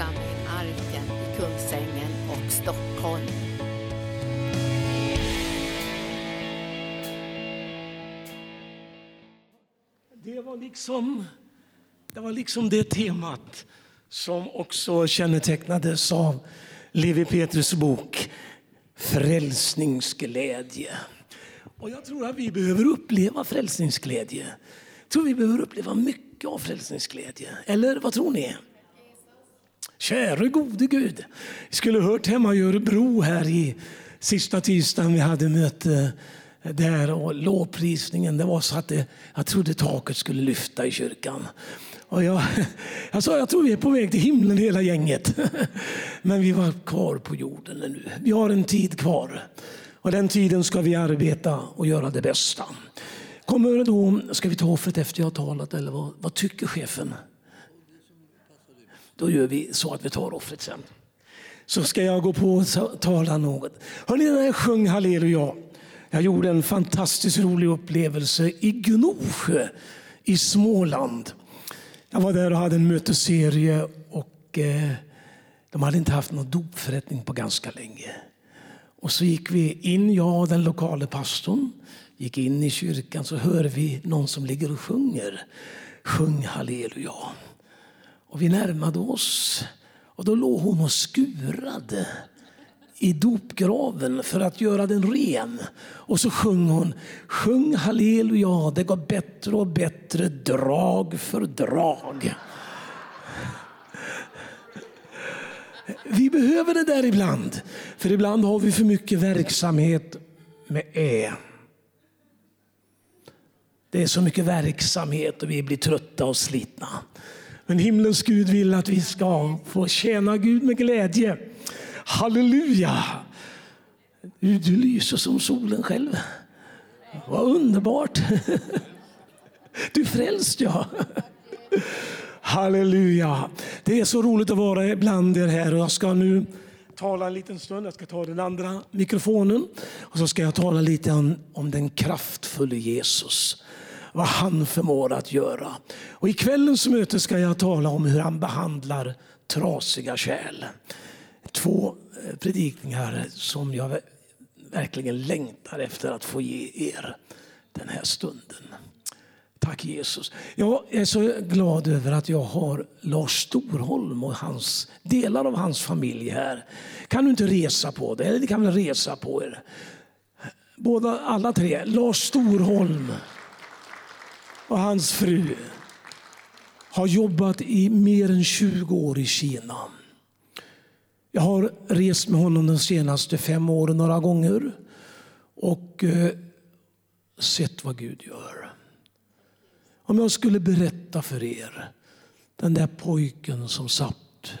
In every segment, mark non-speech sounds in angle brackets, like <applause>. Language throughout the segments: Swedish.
församling Arken i Kungsängen och Stockholm. Det var liksom det, var liksom det temat som också kännetecknades av Levi Petrus bok Frälsningsglädje. Och jag tror att vi behöver uppleva frälsningsglädje. Jag tror vi behöver uppleva mycket av frälsningsglädje. Eller vad tror ni? Käre gode Gud. Vi skulle hört hemma i Örebro här i sista tisdagen vi hade möte där och lovprisningen. Det var så att det, jag trodde taket skulle lyfta i kyrkan. Och jag, <laughs> jag sa jag tror vi är på väg till himlen hela gänget. <laughs> Men vi var kvar på jorden nu. Vi har en tid kvar. Och den tiden ska vi arbeta och göra det bästa. Kommer då, ska vi ta offret efter jag har talat eller vad, vad tycker chefen? Då gör vi så att vi tar offret sen. Så ska jag gå på och tala något. Hörrni, när jag sjöng halleluja. Jag gjorde en fantastiskt rolig upplevelse i Gnosjö i Småland. Jag var där och hade en mötesserie och eh, de hade inte haft någon dopförrättning på ganska länge. Och så gick vi in, jag och den lokala pastorn, gick in i kyrkan så hör vi någon som ligger och sjunger. Sjung halleluja. Och vi närmade oss och då låg hon och skurade i dopgraven för att göra den ren. Och så sjöng hon Sjung halleluja, det går bättre och bättre drag för drag. Vi behöver det där ibland, för ibland har vi för mycket verksamhet med E. Det är så mycket verksamhet och vi blir trötta och slitna. Men himlens Gud vill att vi ska få tjäna Gud med glädje. Halleluja! Du, du lyser som solen själv. Vad underbart! <laughs> Du är frälst, ja. Halleluja! Det är så roligt att vara bland er här. Jag ska nu tala en liten stund. Jag ska ta den andra mikrofonen. Och så ska jag tala lite om, om den kraftfulla Jesus. Vad han förmår att göra. Och I kvällens möte ska jag tala om hur han behandlar trasiga kärl. Två eh, predikningar som jag verkligen längtar efter att få ge er den här stunden. Tack Jesus. Jag är så glad över att jag har Lars Storholm och hans, delar av hans familj här. Kan du inte resa på dig? Eller ni kan väl resa på er? Båda, alla tre. Lars Storholm och hans fru har jobbat i mer än 20 år i Kina. Jag har rest med honom de senaste fem åren några gånger och eh, sett vad Gud gör. Om jag skulle berätta för er, den där pojken som satt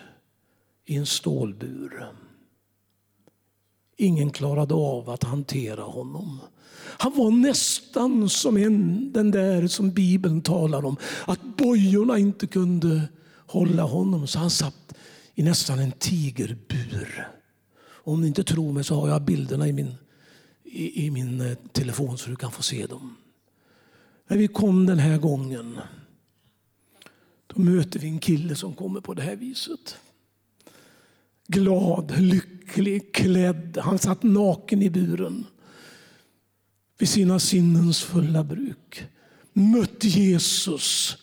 i en stålbur. Ingen klarade av att hantera honom. Han var nästan som en, den där som Bibeln talar om. Att bojorna inte kunde hålla honom. Så han satt i nästan en tigerbur. Om ni inte tror mig så har jag bilderna i min, i, i min eh, telefon så du kan få se dem. När vi kom den här gången då möter vi en kille som kommer på det här viset. Glad, lycklig, klädd. Han satt naken i buren vid sina sinnens fulla bruk. Mött Jesus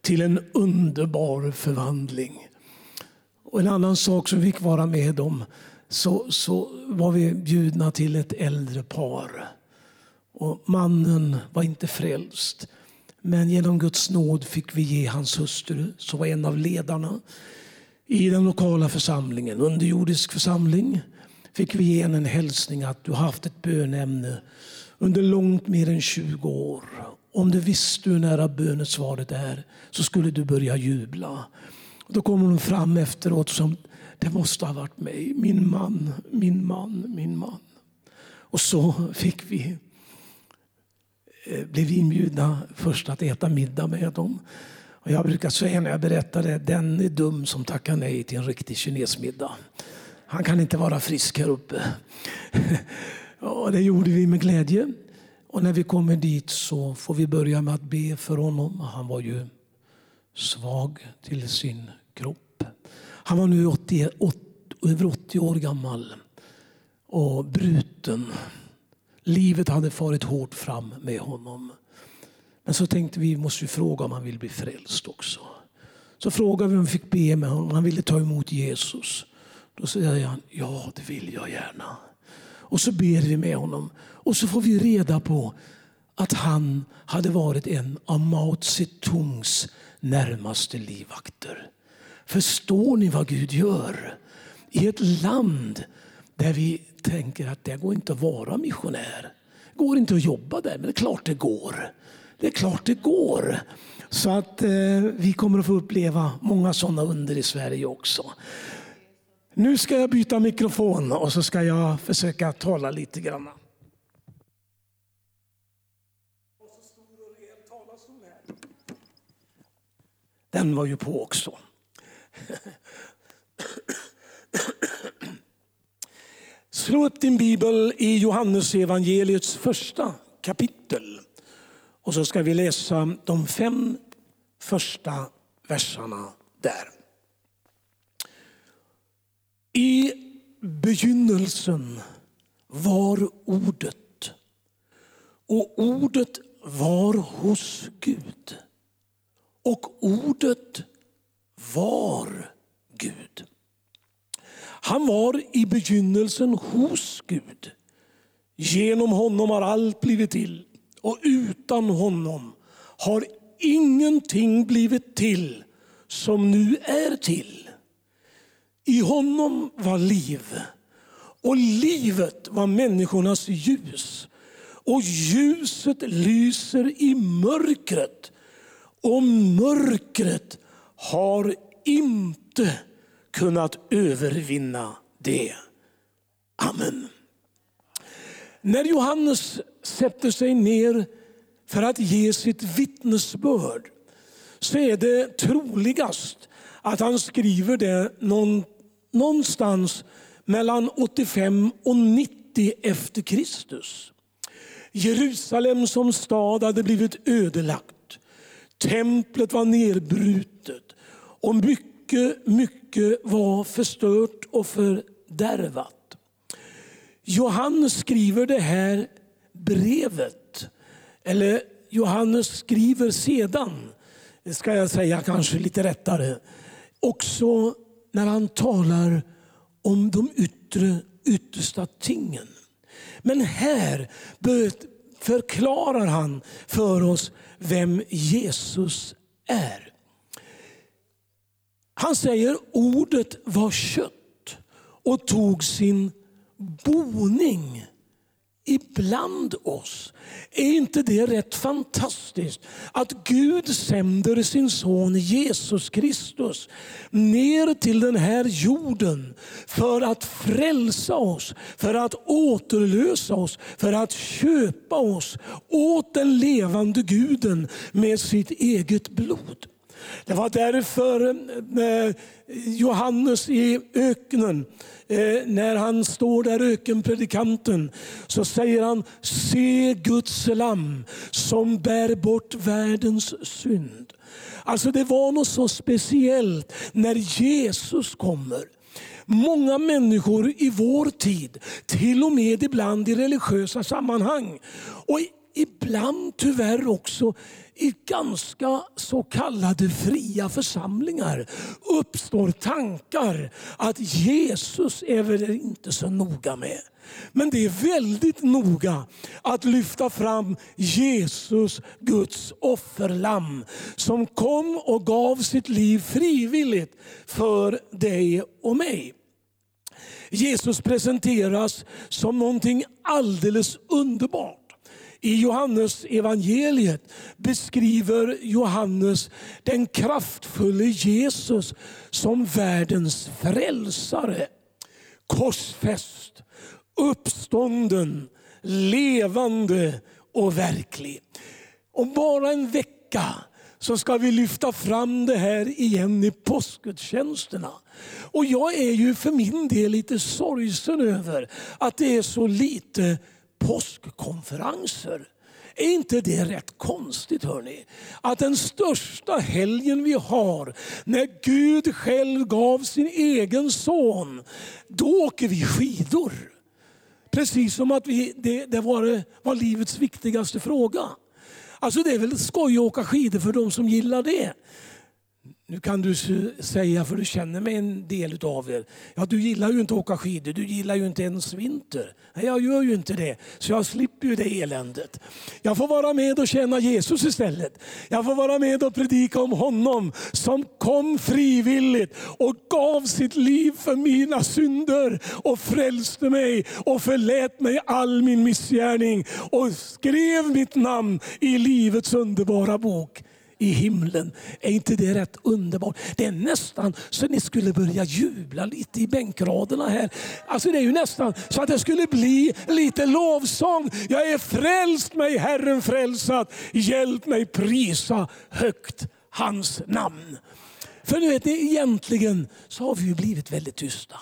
till en underbar förvandling. Och en annan sak som vi fick vara med om så, så var vi bjudna till ett äldre par. Och mannen var inte frälst. Men genom Guds nåd fick vi ge hans hustru, som var en av ledarna i den lokala församlingen, underjordisk församling, fick vi ge henne en hälsning att du har haft ett bönämne under långt mer än 20 år. Om du visste hur nära bönesvaret är så skulle du börja jubla. Då kommer hon fram efteråt som det måste ha varit mig, min man, min man, min man. Och så fick vi, eh, blev vi inbjudna först att äta middag med dem. Och jag brukar säga när jag berättar det, den är dum som tackar nej till en riktig kinesmiddag. Han kan inte vara frisk här uppe. <laughs> Ja, det gjorde vi med glädje. Och när vi kommer dit så får vi börja med att be för honom. Han var ju svag till sin kropp. Han var nu 80, 80, över 80 år gammal och bruten. Livet hade farit hårt fram med honom. Men så tänkte vi måste fråga om han vill bli frälst också. Så frågade vi om vi fick be med honom han ville ta emot Jesus. Då säger han ja, det vill jag gärna. Och så ber vi med honom och så får vi reda på att han hade varit en av Mao Zedongs närmaste livvakter. Förstår ni vad Gud gör? I ett land där vi tänker att det går inte att vara missionär. Det går inte att jobba där, men det är klart det går. Det är klart det går. Så att eh, vi kommer att få uppleva många sådana under i Sverige också. Nu ska jag byta mikrofon och så ska jag försöka tala lite grann. Den var ju på också. Slå upp din bibel i Johannesevangeliets första kapitel. Och så ska vi läsa de fem första verserna där. I begynnelsen var ordet och ordet var hos Gud. Och ordet var Gud. Han var i begynnelsen hos Gud. Genom honom har allt blivit till och utan honom har ingenting blivit till som nu är till. I honom var liv och livet var människornas ljus. Och ljuset lyser i mörkret och mörkret har inte kunnat övervinna det. Amen. När Johannes sätter sig ner för att ge sitt vittnesbörd så är det troligast att han skriver det någonstans mellan 85 och 90 efter Kristus. Jerusalem som stad hade blivit ödelagt. Templet var nedbrutet och mycket, mycket var förstört och fördärvat. Johannes skriver det här brevet, eller Johannes skriver sedan, ska jag säga kanske lite rättare, också när han talar om de yttre, yttersta tingen. Men här förklarar han för oss vem Jesus är. Han säger ordet var kött och tog sin boning ibland oss. Är inte det rätt fantastiskt? Att Gud sänder sin son Jesus Kristus ner till den här jorden för att frälsa oss, för att återlösa oss, för att köpa oss åt den levande guden med sitt eget blod. Det var därför eh, Johannes i öknen, eh, när han står där ökenpredikanten, så säger han, se Guds lamm som bär bort världens synd. Alltså det var något så speciellt när Jesus kommer. Många människor i vår tid, till och med ibland i religiösa sammanhang och ibland tyvärr också i ganska så kallade fria församlingar uppstår tankar att Jesus är väl inte så noga med. Men det är väldigt noga att lyfta fram Jesus, Guds offerlamm, som kom och gav sitt liv frivilligt för dig och mig. Jesus presenteras som någonting alldeles underbart. I Johannes evangeliet beskriver Johannes den kraftfulle Jesus som världens frälsare. Korsfäst, uppstånden, levande och verklig. Om bara en vecka så ska vi lyfta fram det här igen i påskgudstjänsterna. Och jag är ju för min del lite sorgsen över att det är så lite påskkonferenser. Är inte det rätt konstigt hörni? Att den största helgen vi har, när Gud själv gav sin egen son, då åker vi skidor. Precis som att vi, det, det var, var livets viktigaste fråga. Alltså det är väl skoj att åka skidor för de som gillar det. Nu kan du säga, för du känner mig en del av er, ja du gillar ju inte att åka skidor, du gillar ju inte ens vinter. Nej, jag gör ju inte det, så jag slipper ju det eländet. Jag får vara med och tjäna Jesus istället. Jag får vara med och predika om honom som kom frivilligt och gav sitt liv för mina synder och frälste mig och förlät mig all min missgärning och skrev mitt namn i livets underbara bok i himlen. Är inte det rätt underbart? Det är nästan så ni skulle börja jubla lite i bänkraderna här. Alltså det är ju nästan så att det skulle bli lite lovsång. Jag är frälst mig Herren frälsat. Hjälp mig prisa högt hans namn. För nu vet ni, egentligen så har vi ju blivit väldigt tysta.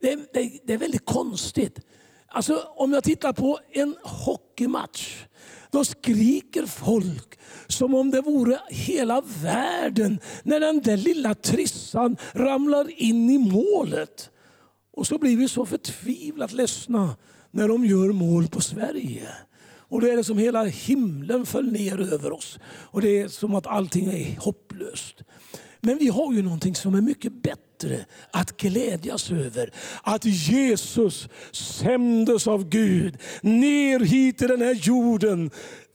Det, det, det är väldigt konstigt. Alltså om jag tittar på en hockeymatch då skriker folk som om det vore hela världen när den där lilla trissan ramlar in i målet. Och så blir vi så förtvivlat ledsna när de gör mål på Sverige. Och då är det som hela himlen föll ner över oss. Och det är som att allting är hopplöst. Men vi har ju någonting som är mycket bättre att glädjas över. Att Jesus sändes av Gud ner hit till den här jorden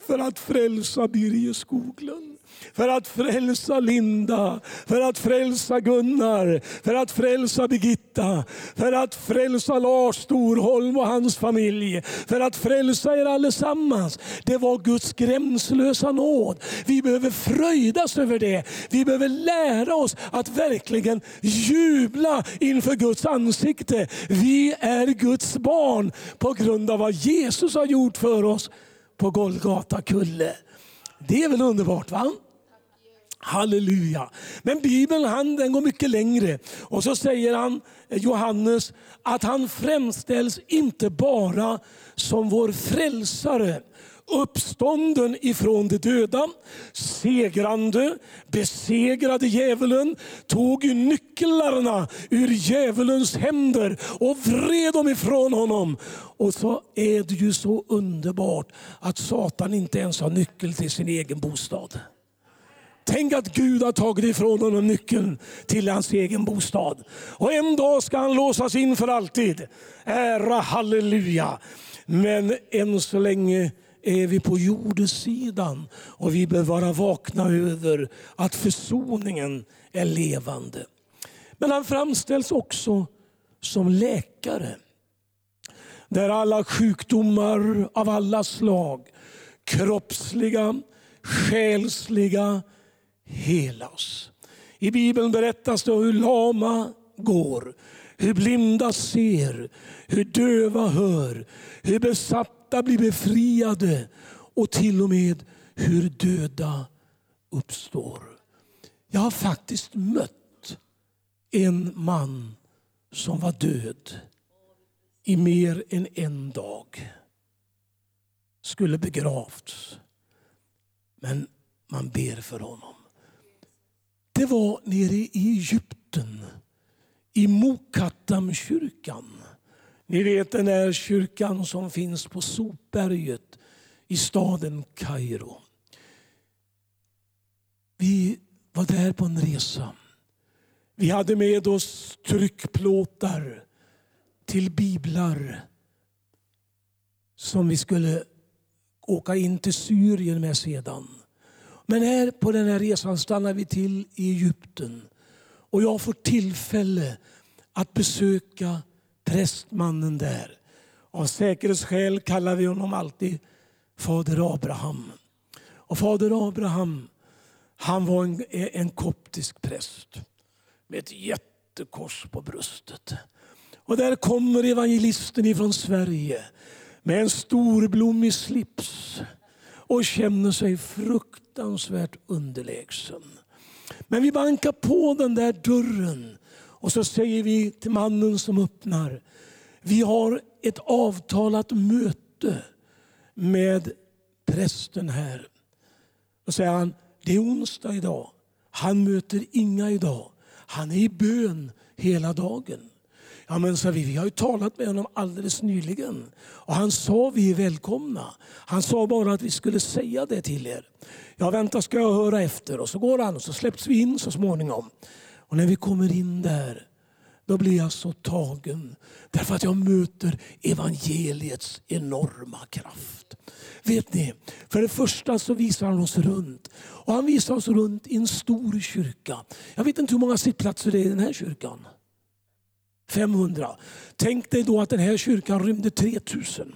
för att frälsa Birger Skoglund för att frälsa Linda, för att frälsa Gunnar, för att frälsa Birgitta, för att frälsa Lars Storholm och hans familj, för att frälsa er allesammans. Det var Guds gränslösa nåd. Vi behöver fröjdas över det. Vi behöver lära oss att verkligen jubla inför Guds ansikte. Vi är Guds barn på grund av vad Jesus har gjort för oss på Golgata kulle. Det är väl underbart? va? Halleluja. Men Bibeln han, den går mycket längre. Och så säger han, eh, Johannes, att han framställs inte bara som vår frälsare, uppstånden ifrån de döda, segrande, besegrade djävulen, tog nycklarna ur djävulens händer och vred dem ifrån honom. Och så är det ju så underbart att Satan inte ens har nyckel till sin egen bostad. Tänk att Gud har tagit ifrån honom nyckeln till hans egen bostad. Och en dag ska han låsas in för alltid. Ära halleluja. Men än så länge är vi på jordesidan och vi bör vara vakna över att försoningen är levande. Men han framställs också som läkare. Där alla sjukdomar av alla slag, kroppsliga, själsliga, helas. I Bibeln berättas det hur lama går, hur blinda ser, hur döva hör, hur besatta blir befriade och till och med hur döda uppstår. Jag har faktiskt mött en man som var död i mer än en dag. Skulle begravts. Men man ber för honom. Det var nere i Egypten, i Mokattamkyrkan. Ni vet den där kyrkan som finns på sopberget i staden Kairo. Vi var där på en resa. Vi hade med oss tryckplåtar till biblar som vi skulle åka in till Syrien med sedan. Men här på den här resan stannar vi till i Egypten. Och jag får tillfälle att besöka prästmannen där. Av säkerhetsskäl kallar vi honom alltid Fader Abraham. Och Fader Abraham han var en, en koptisk präst med ett jättekors på bröstet. Och där kommer evangelisten ifrån Sverige med en storblommig slips och känner sig fruktansvärt underlägsen. Men vi bankar på den där dörren och så säger vi till mannen som öppnar. Vi har ett avtalat möte med prästen här. Då säger han, det är onsdag idag. Han möter inga idag. Han är i bön hela dagen. Ja men sa vi, vi har ju talat med honom alldeles nyligen. Och han sa vi är välkomna. Han sa bara att vi skulle säga det till er. Ja vänta ska jag höra efter. Och så går han och så släpps vi in så småningom. Och när vi kommer in där då blir jag så tagen. Därför att jag möter evangeliets enorma kraft. Vet ni, för det första så visar han oss runt. Och han visar oss runt i en stor kyrka. Jag vet inte hur många sittplatser det är i den här kyrkan. 500. Tänk dig då att den här kyrkan rymde 3000.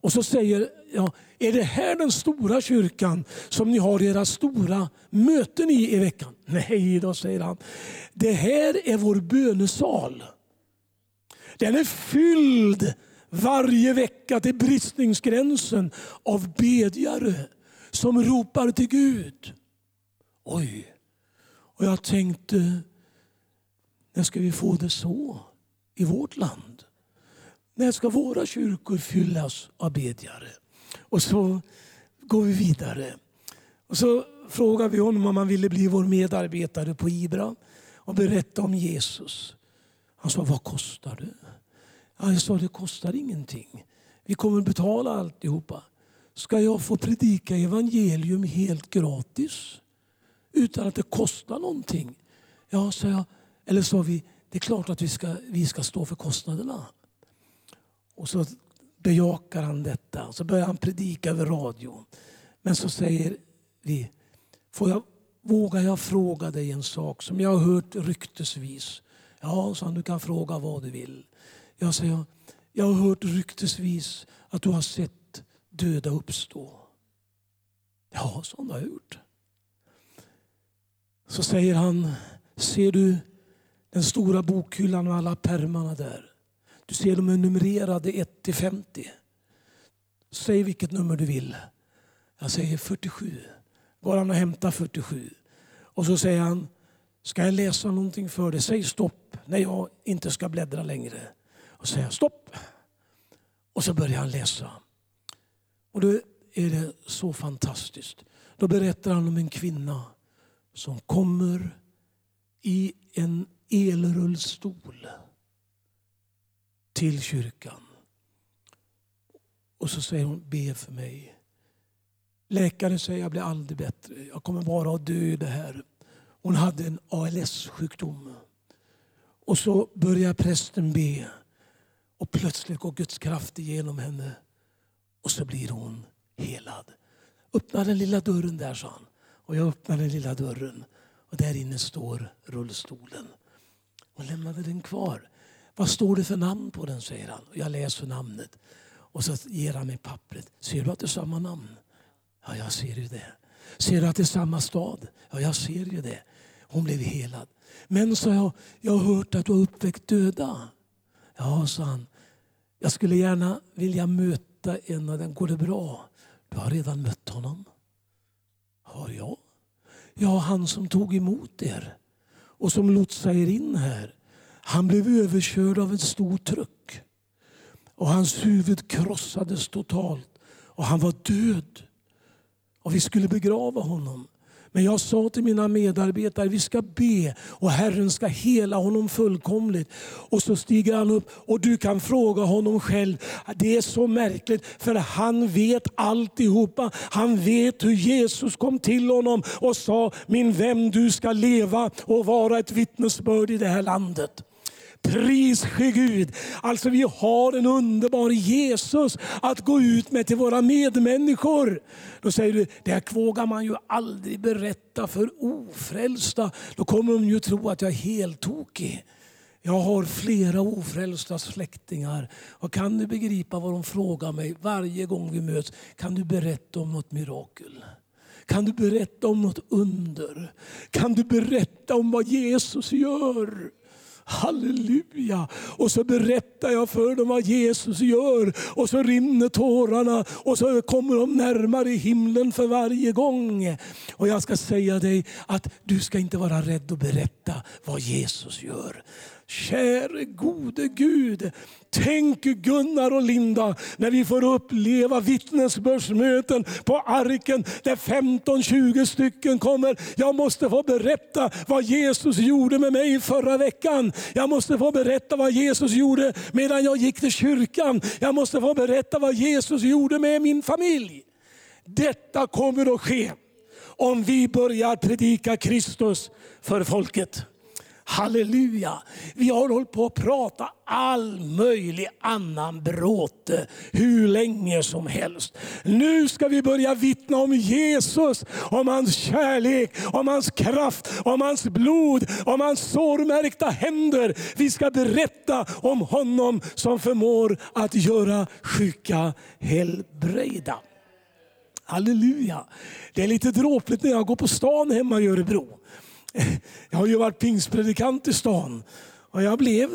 Och så säger jag, är det här den stora kyrkan som ni har era stora möten i i veckan? <laughs> Nej, då säger han. Det här är vår bönesal. Den är fylld varje vecka till bristningsgränsen av bedjare som ropar till Gud. Oj, och jag tänkte, när ska vi få det så i vårt land? När ska våra kyrkor fyllas av bedjare? Och så går vi vidare. Och så frågar vi honom om han ville bli vår medarbetare på Ibra och berätta om Jesus. Han sa, vad kostar det? Ja, jag sa, det kostar ingenting. Vi kommer betala alltihopa. Ska jag få predika evangelium helt gratis? Utan att det kostar någonting? Ja, sa jag. Eller sa vi, det är klart att vi ska, vi ska stå för kostnaderna. Och så bejakar han detta. Så börjar han predika över radio. Men så säger vi, får jag, vågar jag fråga dig en sak som jag har hört ryktesvis? Ja, sa han, du kan fråga vad du vill. Jag säger, jag har hört ryktesvis att du har sett döda uppstå. Ja, så har jag gjort. Så säger han, ser du den stora bokhyllan med alla pärmarna där? Du ser de är numrerade 1 till 50. Säg vilket nummer du vill. Jag säger 47. Går han och hämtar 47. Och så säger han, ska jag läsa någonting för dig? Säg stopp när jag inte ska bläddra längre. Och säger jag stopp. Och så börjar han läsa. Och då är det så fantastiskt. Då berättar han om en kvinna som kommer i en elrullstol till kyrkan. Och så säger hon, be för mig. Läkaren säger, jag blir aldrig bättre. Jag kommer bara att dö i det här. Hon hade en ALS-sjukdom. Och så börjar prästen be. Och plötsligt går Guds kraft igenom henne. Och så blir hon helad. Öppna den lilla dörren där, sa han. Och jag öppnar den lilla dörren. Och där inne står rullstolen. Och lämnade den kvar. Vad står det för namn på den, säger han. Jag läser namnet. Och så ger han mig pappret. Ser du att det är samma namn? Ja, jag ser ju det. Ser du att det är samma stad? Ja, jag ser ju det. Hon blev helad. Men, sa jag, jag har hört att du har uppväckt döda. Ja, sa han. Jag skulle gärna vilja möta en av dem. Går det bra? Du har redan mött honom. Har jag? Ja, han som tog emot er och som lotsade er in här. Han blev överkörd av en stor truck. Och hans huvud krossades totalt. Och han var död. Och vi skulle begrava honom. Men jag sa till mina medarbetare, vi ska be och Herren ska hela honom fullkomligt. Och så stiger han upp och du kan fråga honom själv. Det är så märkligt för han vet alltihopa. Han vet hur Jesus kom till honom och sa, min vän du ska leva och vara ett vittnesbörd i det här landet. Pris ske Gud. Alltså vi har en underbar Jesus att gå ut med till våra medmänniskor. Då säger du, det vågar man ju aldrig berätta för ofrälsta. Då kommer de ju tro att jag är helt tokig. Jag har flera ofrälsta släktingar. Och kan du begripa vad de frågar mig varje gång vi möts? Kan du berätta om något mirakel? Kan du berätta om något under? Kan du berätta om vad Jesus gör? Halleluja! Och så berättar jag för dem vad Jesus gör. Och så rinner tårarna och så kommer de närmare himlen för varje gång. Och jag ska säga dig att du ska inte vara rädd att berätta vad Jesus gör. Käre gode Gud, tänk Gunnar och Linda när vi får uppleva vittnesbördsmöten på arken där 15-20 stycken kommer. Jag måste få berätta vad Jesus gjorde med mig förra veckan. Jag måste få berätta vad Jesus gjorde medan jag gick till kyrkan. Jag måste få berätta vad Jesus gjorde med min familj. Detta kommer att ske om vi börjar predika Kristus för folket. Halleluja! Vi har hållit på att prata all möjlig annan bråte hur länge som helst. Nu ska vi börja vittna om Jesus, om hans kärlek, om hans kraft, om hans blod, om hans sårmärkta händer. Vi ska berätta om honom som förmår att göra sjuka helbrägda. Halleluja! Det är lite dråpligt när jag går på stan hemma i Örebro. Jag har ju varit pingstpredikant i stan och jag blev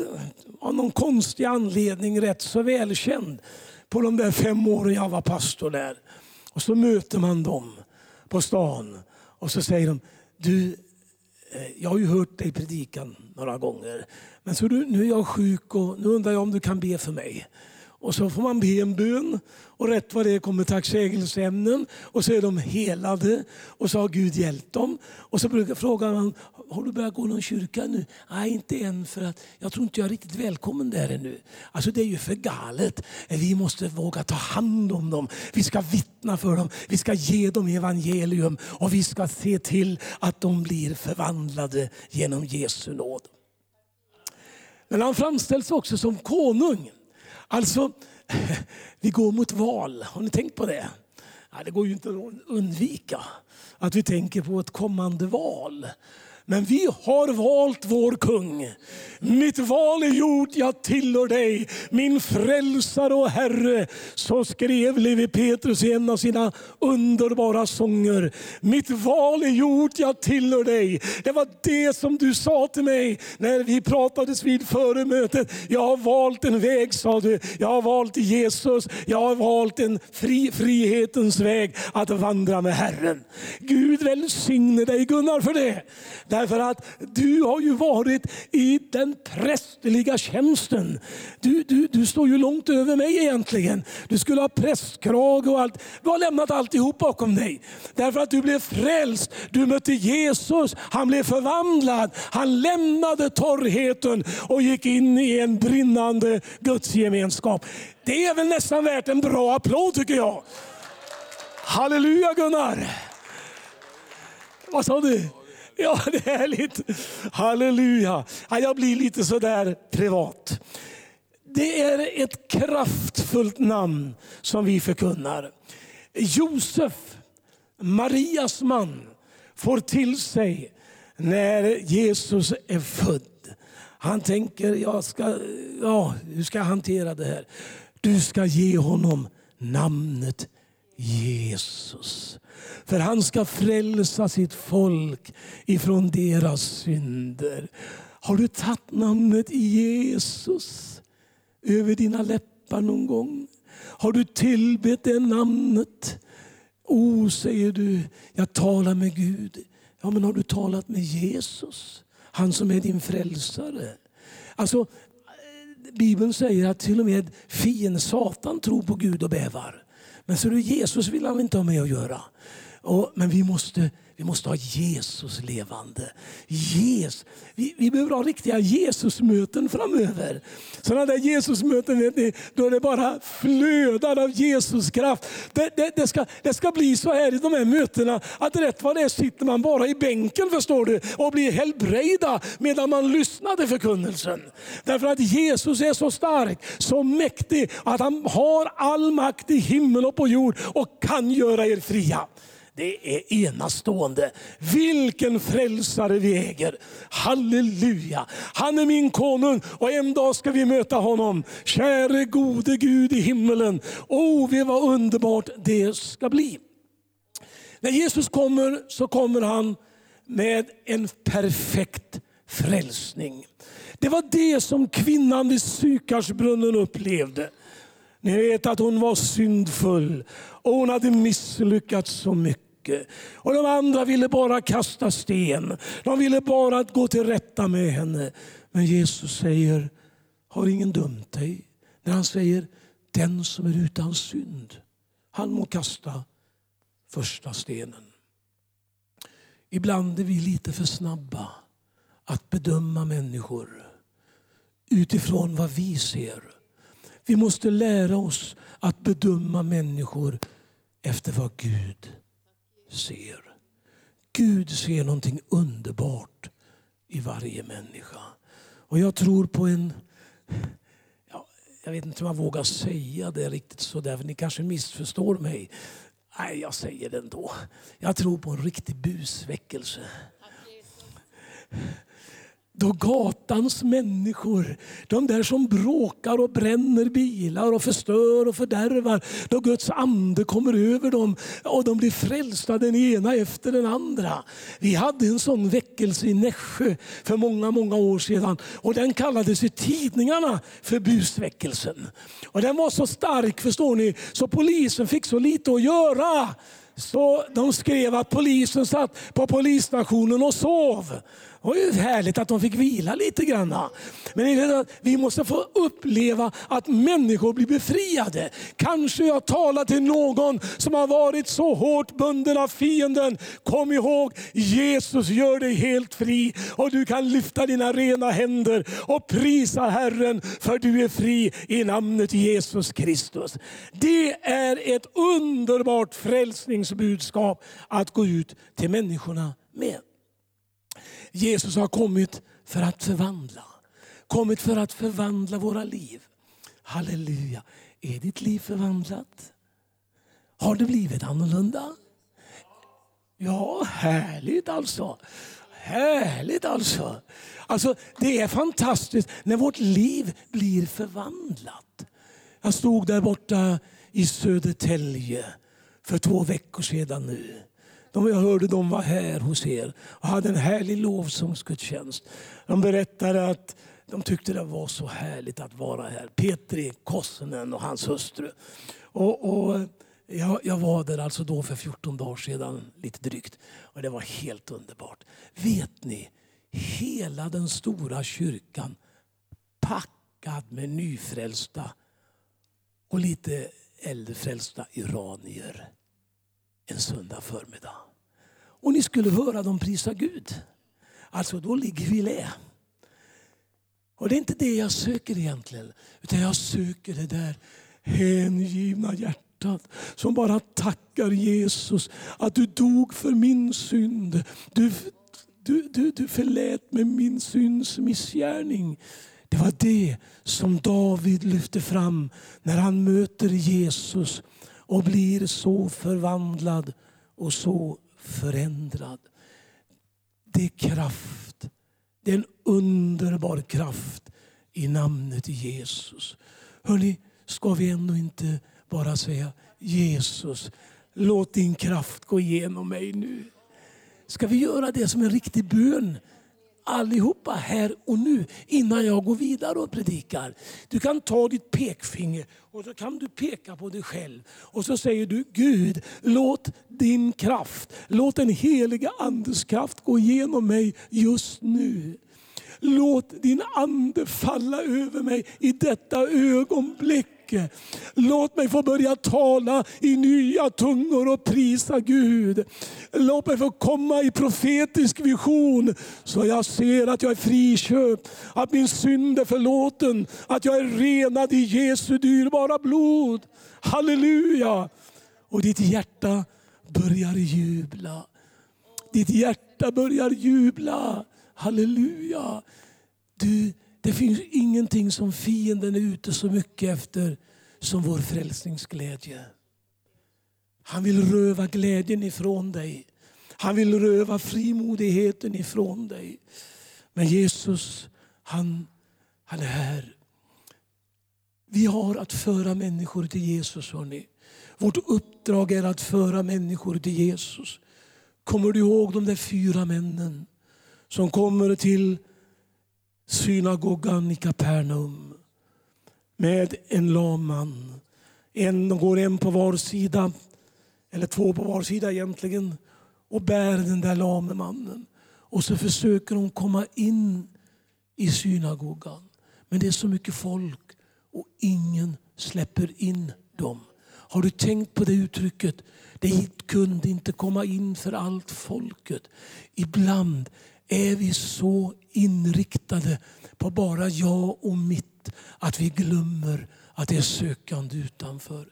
av någon konstig anledning rätt så välkänd på de där fem åren jag var pastor där. Och så möter man dem på stan och så säger de, du, eh, jag har ju hört dig predikan några gånger, men så du, nu är jag sjuk och nu undrar jag om du kan be för mig. Och så får man be en bön och rätt vad det är kommer tacksägelseämnen och så är de helade och så har Gud hjälpt dem. Och så brukar fråga man, har du börjat gå någon kyrka nu? Nej, inte än för att jag tror inte jag är riktigt välkommen där ännu. Alltså det är ju för galet. Vi måste våga ta hand om dem. Vi ska vittna för dem. Vi ska ge dem evangelium och vi ska se till att de blir förvandlade genom Jesu nåd. Men han framställs också som konung. Alltså, <laughs> vi går mot val. Har ni tänkt på det? Ja, det går ju inte att undvika att vi tänker på ett kommande val. Men vi har valt vår kung. Mitt val är gjort, jag tillhör dig, min frälsare och Herre. Så skrev Levi Petrus i en av sina underbara sånger. Mitt val är gjort, jag tillhör dig. Det var det som du sa till mig när vi pratades vid före mötet. Jag har valt en väg, sa du. Jag har valt Jesus. Jag har valt en fri, frihetens väg att vandra med Herren. Gud välsigne dig Gunnar för det. Därför att du har ju varit i den prästerliga tjänsten. Du, du, du står ju långt över mig egentligen. Du skulle ha prästkrage och allt. Du har lämnat alltihop bakom dig. Därför att du blev frälst. Du mötte Jesus. Han blev förvandlad. Han lämnade torrheten och gick in i en brinnande gudsgemenskap. Det är väl nästan värt en bra applåd tycker jag. Halleluja Gunnar! Vad sa du? <laughs> Ja, det är härligt. Halleluja. jag blir lite sådär privat. Det är ett kraftfullt namn som vi förkunnar. Josef, Marias man, får till sig när Jesus är född. Han tänker, jag ska, ja, hur ska jag hantera det här? Du ska ge honom namnet Jesus. För han ska frälsa sitt folk ifrån deras synder. Har du tagit namnet Jesus över dina läppar någon gång? Har du tillbett det namnet? O, oh, säger du, jag talar med Gud. Ja, men har du talat med Jesus? Han som är din frälsare. Alltså, Bibeln säger att till och med fienden Satan tror på Gud och bävar. Men så du, Jesus vill han inte ha med att göra. Och, men vi måste, vi måste ha Jesus levande. Jesus. Vi, vi behöver ha riktiga Jesusmöten framöver. Sådana där Jesusmöten vet ni, då det bara flödar av Jesuskraft. Det, det, det, ska, det ska bli så här i de här mötena att rätt vad det är sitter man bara i bänken förstår du och blir helbrägda medan man lyssnar till förkunnelsen. Därför att Jesus är så stark, så mäktig att han har all makt i himmel och på jord och kan göra er fria. Det är enastående. Vilken frälsare vi äger. Halleluja. Han är min konung och en dag ska vi möta honom. Käre gode Gud i himmelen. Oh, vi vad underbart det ska bli. När Jesus kommer så kommer han med en perfekt frälsning. Det var det som kvinnan vid Sykarsbrunnen upplevde. Ni vet att hon var syndfull och hon hade misslyckats så mycket mycket. Och de andra ville bara kasta sten. De ville bara gå till rätta med henne. Men Jesus säger, har ingen dömt dig? När han säger, den som är utan synd, han må kasta första stenen. Ibland är vi lite för snabba att bedöma människor utifrån vad vi ser. Vi måste lära oss att bedöma människor efter vad Gud ser. Gud ser någonting underbart i varje människa. Och jag tror på en... Ja, jag vet inte om jag vågar säga det riktigt så där, för ni kanske missförstår mig. Nej, jag säger det ändå. Jag tror på en riktig busväckelse. Då gatans människor, de där som bråkar och bränner bilar och förstör och fördärvar. Då Guds ande kommer över dem och de blir frälsta den ena efter den andra. Vi hade en sån väckelse i Nässjö för många, många år sedan. Och den kallades i tidningarna för busväckelsen. Och den var så stark förstår ni, så polisen fick så lite att göra. Så de skrev att polisen satt på polisstationen och sov. Det var ju härligt att de fick vila lite grann. Men vi måste få uppleva att människor blir befriade. Kanske jag talar till någon som har varit så hårt bunden av fienden. Kom ihåg, Jesus gör dig helt fri och du kan lyfta dina rena händer och prisa Herren för du är fri i namnet Jesus Kristus. Det är ett underbart frälsningsbudskap att gå ut till människorna med. Jesus har kommit för att förvandla. Kommit för att förvandla våra liv. Halleluja. Är ditt liv förvandlat? Har det blivit annorlunda? Ja, härligt alltså. Härligt alltså. Alltså det är fantastiskt när vårt liv blir förvandlat. Jag stod där borta i Södertälje för två veckor sedan nu. De, jag hörde de var här hos er och hade en härlig lovsångsgudstjänst. De berättade att de tyckte det var så härligt att vara här. Petri Kossinen och hans hustru. Och, och jag, jag, var där alltså då för 14 dagar sedan, lite drygt. Och det var helt underbart. Vet ni, hela den stora kyrkan packad med nyfrälsta och lite äldrefrälsta iranier en söndag förmiddag. Och ni skulle höra dem prisa Gud. Alltså då ligger vi i lä. Och det är inte det jag söker egentligen. Utan jag söker det där hängivna hjärtat som bara tackar Jesus att du dog för min synd. Du, du, du, du förlät mig min synds missgärning. Det var det som David lyfte fram när han möter Jesus och blir så förvandlad och så förändrad. Det är kraft. Det är en underbar kraft i namnet Jesus. Hörrni, ska vi ändå inte bara säga Jesus, låt din kraft gå igenom mig nu. Ska vi göra det som en riktig bön? Allihopa här och nu innan jag går vidare och predikar. Du kan ta ditt pekfinger och så kan du peka på dig själv. Och så säger du Gud, låt din kraft, låt den heliga Andes kraft gå igenom mig just nu. Låt din ande falla över mig i detta ögonblick mycket. Låt mig få börja tala i nya tungor och prisa Gud. Låt mig få komma i profetisk vision så jag ser att jag är friköpt, att min synd är förlåten, att jag är renad i Jesu dyrbara blod. Halleluja! Och ditt hjärta börjar jubla. Ditt hjärta börjar jubla. Halleluja! Du det finns ingenting som fienden är ute så mycket efter som vår frälsningsglädje. Han vill röva glädjen ifrån dig. Han vill röva frimodigheten ifrån dig. Men Jesus, han, han är här. Vi har att föra människor till Jesus. Hörrni. Vårt uppdrag är att föra människor till Jesus. Kommer du ihåg de där fyra männen som kommer till synagogan i Kapernaum med en lam man. En, de går en på var sida eller två på var sida egentligen, och bär den där lame mannen. Och så försöker hon komma in i synagogan. Men det är så mycket folk och ingen släpper in dem. Har du tänkt på det uttrycket? Det kunde inte komma in för allt folket. Ibland är vi så inriktade på bara jag och mitt att vi glömmer att det är sökande utanför.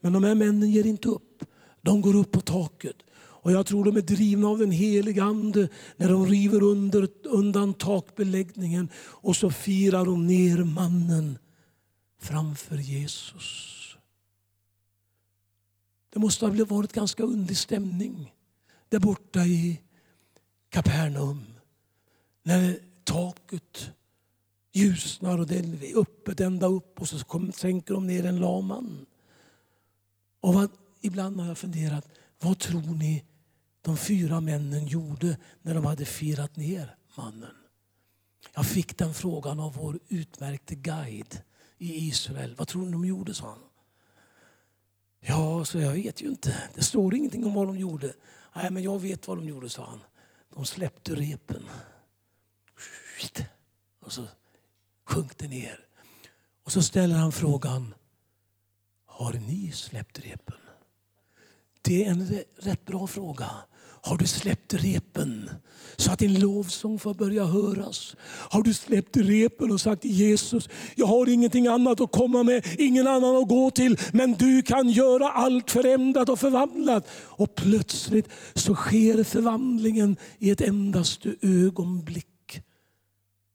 Men de här männen ger inte upp. De går upp på taket. Och jag tror de är drivna av den helige Ande när de river under, undan takbeläggningen och så firar de ner mannen framför Jesus. Det måste ha varit ganska underlig stämning där borta i Kapernaum. När taket ljusnar och det är öppet ända upp och så kom, sänker de ner en laman. Och vad, ibland har jag funderat, vad tror ni de fyra männen gjorde när de hade firat ner mannen? Jag fick den frågan av vår utmärkte guide i Israel. Vad tror ni de gjorde, sa han. Ja, så jag vet ju inte. Det står ingenting om vad de gjorde. Nej, men jag vet vad de gjorde, sa han. De släppte repen. Och så sjönk det ner. Och så ställer han frågan. Har ni släppt repen? Det är en rätt bra fråga. Har du släppt repen så att din lovsång får börja höras? Har du släppt repen och sagt Jesus, jag har ingenting annat att komma med, ingen annan att gå till, men du kan göra allt förändrat och förvandlat. Och plötsligt så sker förvandlingen i ett endaste ögonblick.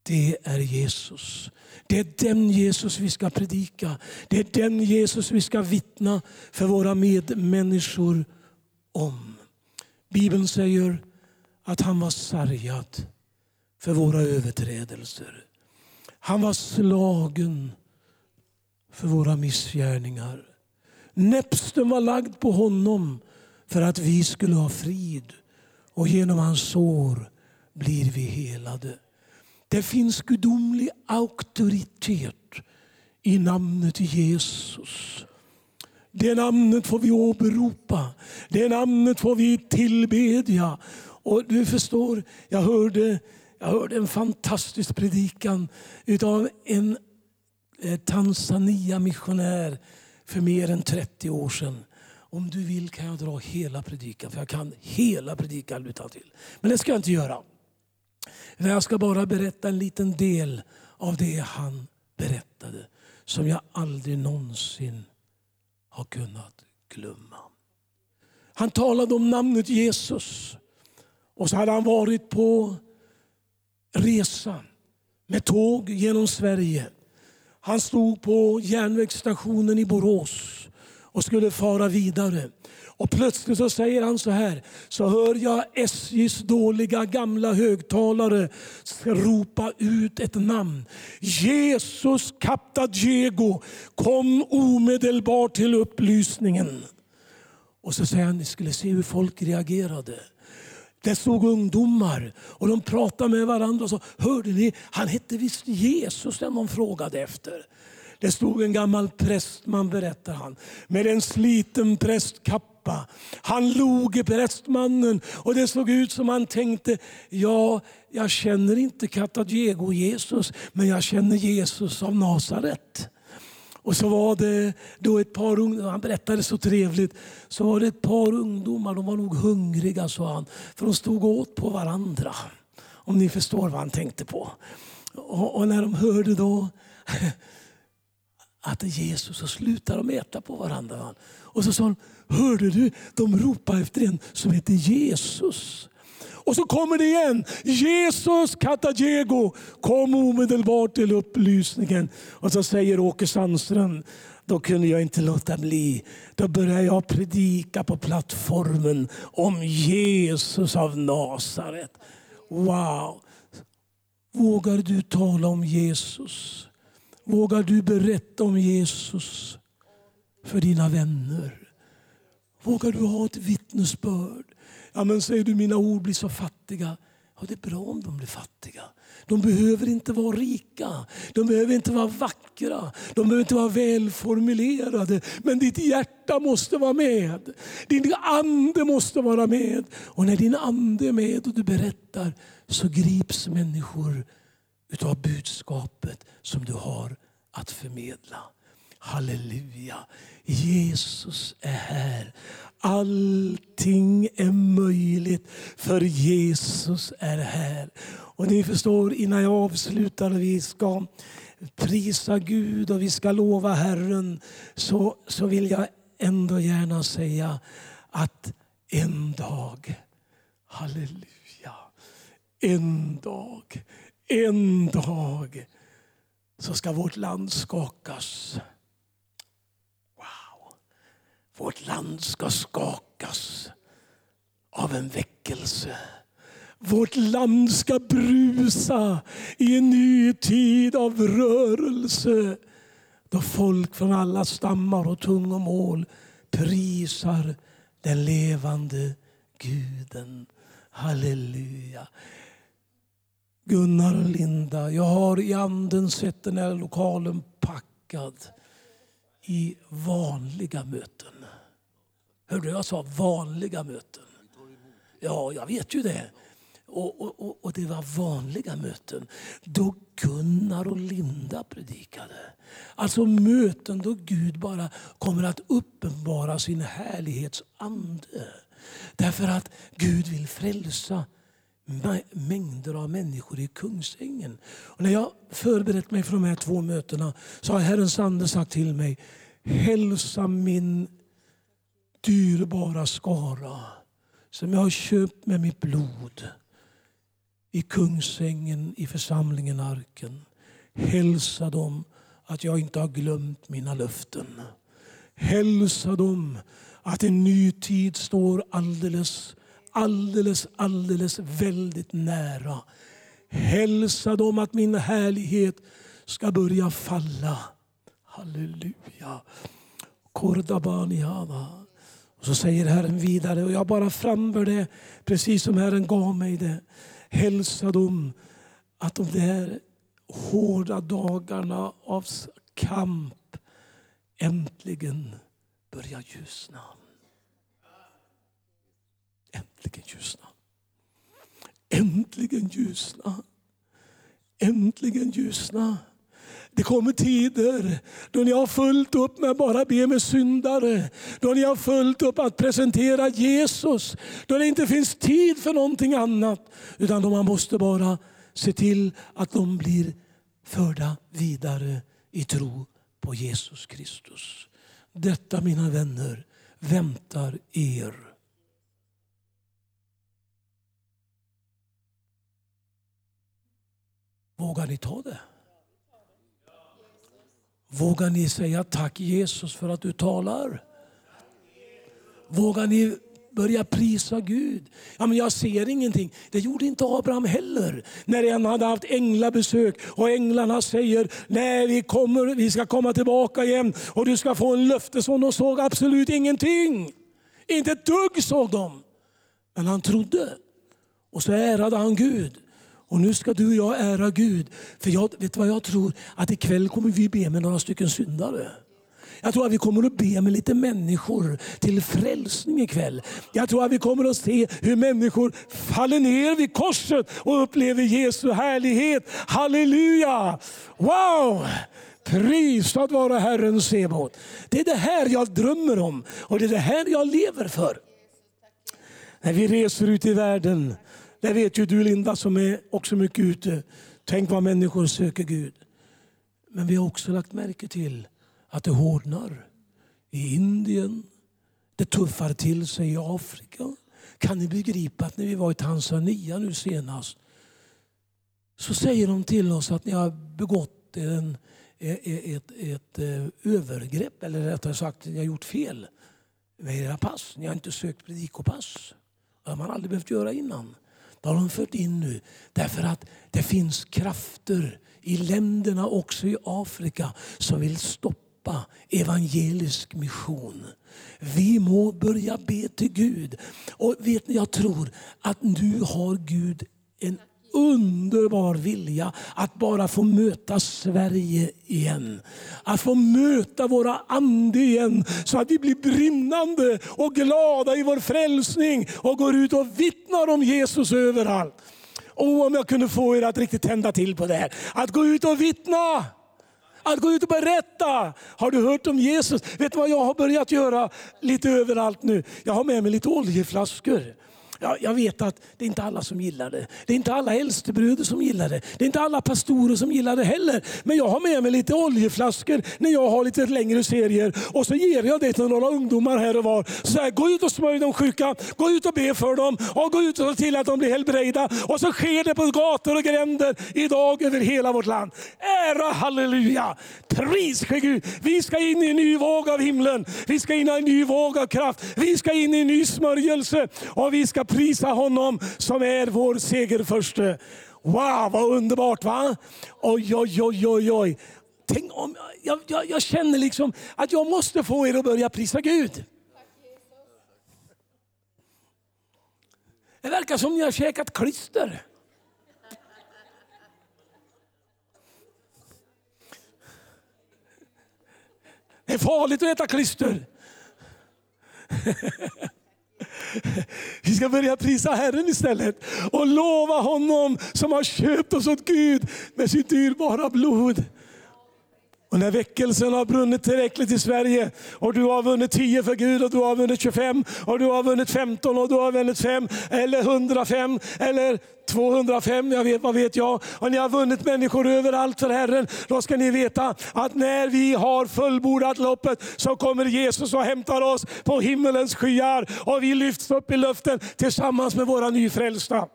Det är Jesus. Det är den Jesus vi ska predika. Det är den Jesus vi ska vittna för våra medmänniskor om. Bibeln säger att han var sargad för våra överträdelser. Han var slagen för våra missgärningar. Näpsten var lagd på honom för att vi skulle ha frid och genom hans sår blir vi helade. Det finns gudomlig auktoritet i namnet Jesus. Det namnet får vi åberopa. Det namnet får vi tillbedja. Och du förstår, jag hörde, jag hörde en fantastisk predikan utav en eh, Tanzania-missionär för mer än 30 år sedan. Om du vill kan jag dra hela predikan, för jag kan hela predikan utan till. Men det ska jag inte göra. Jag ska bara berätta en liten del av det han berättade som jag aldrig någonsin har kunnat glömma. Han talade om namnet Jesus. Och så hade han varit på resa med tåg genom Sverige. Han stod på järnvägsstationen i Borås och skulle fara vidare. Och plötsligt så säger han så här, så hör jag SJs dåliga gamla högtalare ropa ut ett namn. Jesus Kaptagego kom omedelbart till upplysningen. Och så säger han, ni skulle se hur folk reagerade. Det såg ungdomar och de pratade med varandra och så, hörde ni, han hette visst Jesus den de frågade efter. Det stod en gammal prästman, berättar han, med en sliten prästkappa. Han log prästmannen och det såg ut som han tänkte, ja, jag känner inte Katagego Jesus, men jag känner Jesus av Nasaret. Och så var det då ett par ungdomar, han berättade så trevligt, så var det ett par ungdomar, de var nog hungriga sa han, för de stod åt på varandra. Om ni förstår vad han tänkte på. Och, och när de hörde då <laughs> att Jesus så slutade de äta på varandra. Och så sa hon, hörde du, de ropar efter en som heter Jesus. Och så kommer det igen. Jesus Katagego kom omedelbart till upplysningen. Och så säger Åke Sandström, då kunde jag inte låta bli. Då började jag predika på plattformen om Jesus av Nasaret. Wow! Vågar du tala om Jesus? Vågar du berätta om Jesus för dina vänner? Vågar du ha ett vittnesbörd? Ja, men säger du mina ord blir så fattiga. Ja, det är bra om de blir fattiga. De behöver inte vara rika, de behöver inte vara vackra, de behöver inte vara välformulerade. Men ditt hjärta måste vara med. Din ande måste vara med. Och när din ande är med och du berättar så grips människor utav budskapet som du har att förmedla. Halleluja. Jesus är här. Allting är möjligt för Jesus är här. Och ni förstår, innan jag avslutar och vi ska prisa Gud och vi ska lova Herren så, så vill jag ändå gärna säga att en dag, halleluja, en dag, en dag så ska vårt land skakas. Wow! Vårt land ska skakas av en väckelse. Vårt land ska brusa i en ny tid av rörelse. Då folk från alla stammar och tungomål prisar den levande Guden. Halleluja. Gunnar och Linda, jag har i anden sett den här lokalen packad i vanliga möten. Hörde du? Jag sa vanliga möten. Ja, jag vet ju det. Och, och, och, det var vanliga möten då Gunnar och Linda predikade. Alltså möten då Gud bara kommer att uppenbara sin härlighetsande. Därför att Gud vill frälsa mängder av människor i Kungsängen. Och när jag förberett mig för de här två mötena så har Herrens ande sagt till mig Hälsa min dyrbara skara som jag har köpt med mitt blod i Kungsängen, i församlingen Arken. Hälsa dem att jag inte har glömt mina löften. Hälsa dem att en ny tid står alldeles alldeles, alldeles väldigt nära. Hälsa dem att min härlighet ska börja falla. Halleluja. Kordabaniana. Och så säger Herren vidare, och jag bara framför det precis som Herren gav mig det. Hälsa dem att de där hårda dagarna av kamp äntligen börjar ljusna. Äntligen ljusna. Äntligen ljusna. Äntligen ljusna. Det kommer tider då ni har fullt upp med att bara be med syndare. Då ni har fullt upp att presentera Jesus. Då det inte finns tid för någonting annat. Utan då man måste bara se till att de blir förda vidare i tro på Jesus Kristus. Detta mina vänner väntar er. Vågar ni ta det? Vågar ni säga tack Jesus för att du talar? Vågar ni börja prisa Gud? Ja, men jag ser ingenting. Det gjorde inte Abraham heller. När han hade haft änglabesök och änglarna säger nej vi, kommer, vi ska komma tillbaka igen och du ska få en löftesson. De såg absolut ingenting. Inte ett dugg såg de. Men han trodde. Och så ärade han Gud. Och nu ska du och jag ära Gud. För jag vet vad jag tror? Att ikväll kommer vi be med några stycken syndare. Jag tror att vi kommer att be med lite människor till frälsning ikväll. Jag tror att vi kommer att se hur människor faller ner vid korset och upplever Jesu härlighet. Halleluja! Wow! Prisad vara Herren Sebot. Det är det här jag drömmer om och det är det här jag lever för. När vi reser ut i världen det vet ju du Linda som är också mycket ute. Tänk vad människor söker Gud. Men vi har också lagt märke till att det hårdnar i Indien. Det tuffar till sig i Afrika. Kan ni begripa att när vi var i Tanzania nu senast så säger de till oss att ni har begått en, e, e, ett, ett, ett övergrepp, eller rättare sagt, ni har gjort fel med era pass. Ni har inte sökt predikopass. Det har man aldrig behövt göra innan. Det har de fört in nu. Därför att det finns krafter i länderna, också i Afrika, som vill stoppa evangelisk mission. Vi må börja be till Gud. Och vet ni, jag tror att nu har Gud en underbar vilja att bara få möta Sverige igen. Att få möta våra ande igen så att vi blir brinnande och glada i vår frälsning och går ut och vittnar om Jesus överallt. Och om jag kunde få er att riktigt tända till på det här. Att gå ut och vittna. Att gå ut och berätta. Har du hört om Jesus? Vet du vad jag har börjat göra lite överallt nu? Jag har med mig lite oljeflaskor. Ja, jag vet att det är inte alla som gillar det. Det är inte alla äldstebröder som gillar det. Det är inte alla pastorer som gillar det heller. Men jag har med mig lite oljeflaskor när jag har lite längre serier. Och så ger jag det till några ungdomar här och var. Så här, gå ut och smörj de sjuka, gå ut och be för dem och gå ut och se till att de blir helbrägda. Och så sker det på gator och gränder idag över hela vårt land. Ära halleluja! Pris ske Gud! Vi ska in i en ny våg av himlen. Vi ska in i en ny våg av kraft. Vi ska in i en ny smörjelse. Och vi ska prisa honom som är vår segerförste. Wow, vad underbart va? Oj, oj, oj, oj, oj. Tänk om, jag, jag, jag känner liksom att jag måste få er att börja prisa Gud. Det verkar som ni har käkat klister. Det är farligt att äta klister. <laughs> Vi ska börja prisa Herren istället och lova honom som har köpt oss åt Gud med sitt dyrbara blod. Och när väckelsen har brunnit tillräckligt i Sverige och du har vunnit 10 för Gud och du har vunnit 25 och du har vunnit 15 och du har vunnit 5 eller 105 eller 205, jag vet, vad vet jag. Och ni har vunnit människor överallt för Herren. Då ska ni veta att när vi har fullbordat loppet så kommer Jesus och hämtar oss på himmelens skyar och vi lyfts upp i luften tillsammans med våra nyfrälsta.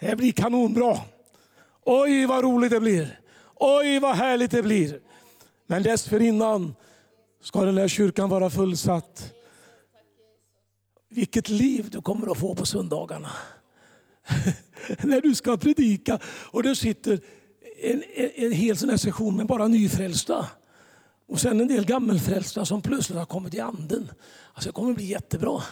Det blir kanonbra. Oj vad roligt det blir. Oj vad härligt det blir. Men dessförinnan ska den här kyrkan vara fullsatt. Vilket liv du kommer att få på söndagarna. <laughs> När du ska predika och det sitter en, en, en hel sån här session med bara nyfrälsta. Och sen en del gammelfrälsta som plötsligt har kommit i anden. Alltså det kommer bli jättebra.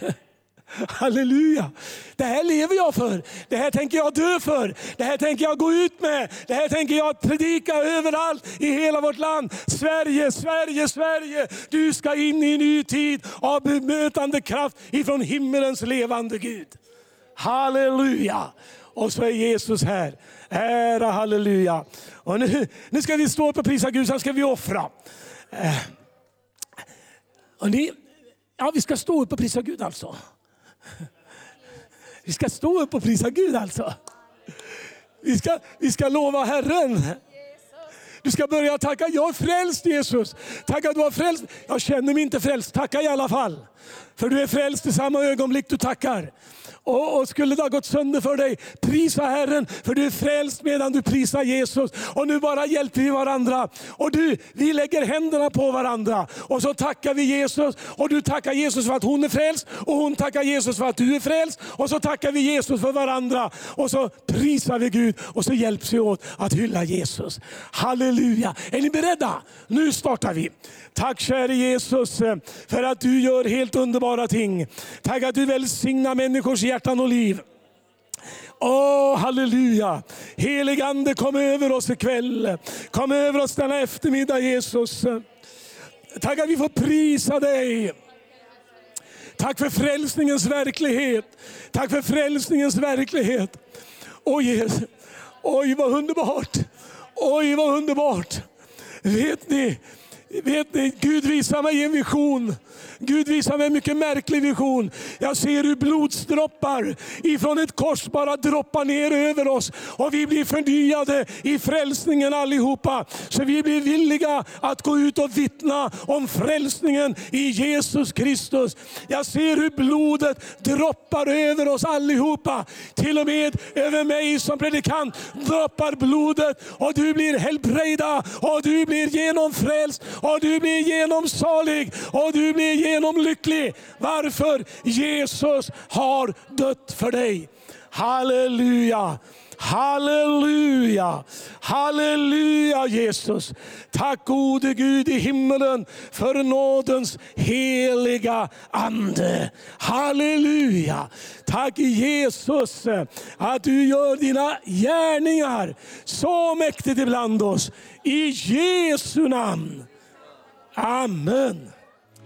<laughs> <laughs> Halleluja! Det här lever jag för. Det här tänker jag dö för. Det här tänker jag gå ut med. Det här tänker jag predika överallt i hela vårt land. Sverige, Sverige, Sverige. Du ska in i en ny tid av bemötande kraft ifrån himmelens levande Gud. Halleluja! Och så är Jesus här. Ära halleluja. Och nu, nu ska vi stå upp och prisa Gud, sen ska vi offra. Eh. Och ni, ja, vi ska stå upp och prisa Gud alltså. <laughs> Vi ska stå upp och prisa Gud alltså. Vi ska, vi ska lova Herren. Du ska börja tacka, jag är frälst Jesus. Tacka du har frälst. Jag känner mig inte frälst, tacka i alla fall. För du är frälst i samma ögonblick du tackar. Och, och, skulle det ha gått sönder för dig, prisa Herren för du är frälst medan du prisar Jesus. Och nu bara hjälper vi varandra. Och du, vi lägger händerna på varandra och så tackar vi Jesus. Och du tackar Jesus för att hon är frälst och hon tackar Jesus för att du är frälst. Och så tackar vi Jesus för varandra och så prisar vi Gud och så hjälps vi åt att hylla Jesus. Halleluja! Är ni beredda? Nu startar vi. Tack käre Jesus för att du gör helt underbara ting. Tack att du välsignar människors hjärtan och liv. Åh, oh, halleluja! Helig Ande, kom över oss ikväll. Kom över oss denna eftermiddag Jesus. Tack att vi får prisa dig. Tack för frälsningens verklighet. Tack för frälsningens verklighet. Oj, Jesus. Oj vad underbart. Oj vad underbart. Vet ni, vet ni, Gud visar mig en vision Gud visar mig en mycket märklig vision. Jag ser hur blodsdroppar ifrån ett kors bara droppar ner över oss. Och vi blir förnyade i frälsningen allihopa. Så vi blir villiga att gå ut och vittna om frälsningen i Jesus Kristus. Jag ser hur blodet droppar över oss allihopa. Till och med över mig som predikant droppar blodet och du blir helbrägda och du blir genomfrälst och du blir genomsalig och du blir genomlycklig. Varför? Jesus har dött för dig. Halleluja! Halleluja! Halleluja Jesus! Tack gode Gud i himmelen för nådens heliga Ande. Halleluja! Tack Jesus att du gör dina gärningar så mäktigt ibland oss. I Jesu namn. Amen.